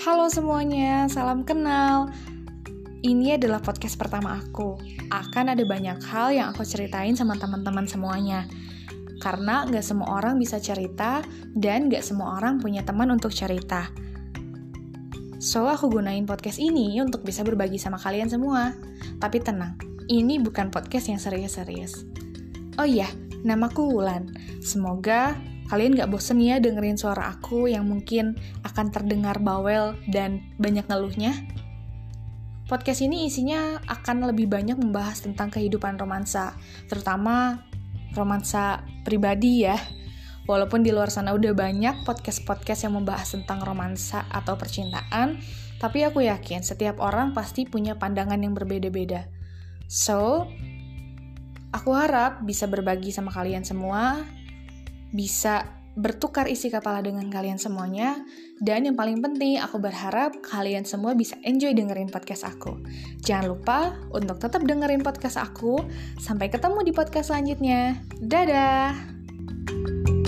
Halo semuanya, salam kenal. Ini adalah podcast pertama aku. Akan ada banyak hal yang aku ceritain sama teman-teman semuanya. Karena nggak semua orang bisa cerita, dan nggak semua orang punya teman untuk cerita. So, aku gunain podcast ini untuk bisa berbagi sama kalian semua. Tapi tenang, ini bukan podcast yang serius-serius. Oh iya, namaku Wulan. Semoga kalian gak bosen ya dengerin suara aku yang mungkin akan terdengar bawel dan banyak ngeluhnya? Podcast ini isinya akan lebih banyak membahas tentang kehidupan romansa, terutama romansa pribadi ya. Walaupun di luar sana udah banyak podcast-podcast yang membahas tentang romansa atau percintaan, tapi aku yakin setiap orang pasti punya pandangan yang berbeda-beda. So, aku harap bisa berbagi sama kalian semua bisa bertukar isi kepala dengan kalian semuanya. Dan yang paling penting, aku berharap kalian semua bisa enjoy dengerin podcast aku. Jangan lupa untuk tetap dengerin podcast aku. Sampai ketemu di podcast selanjutnya. Dadah!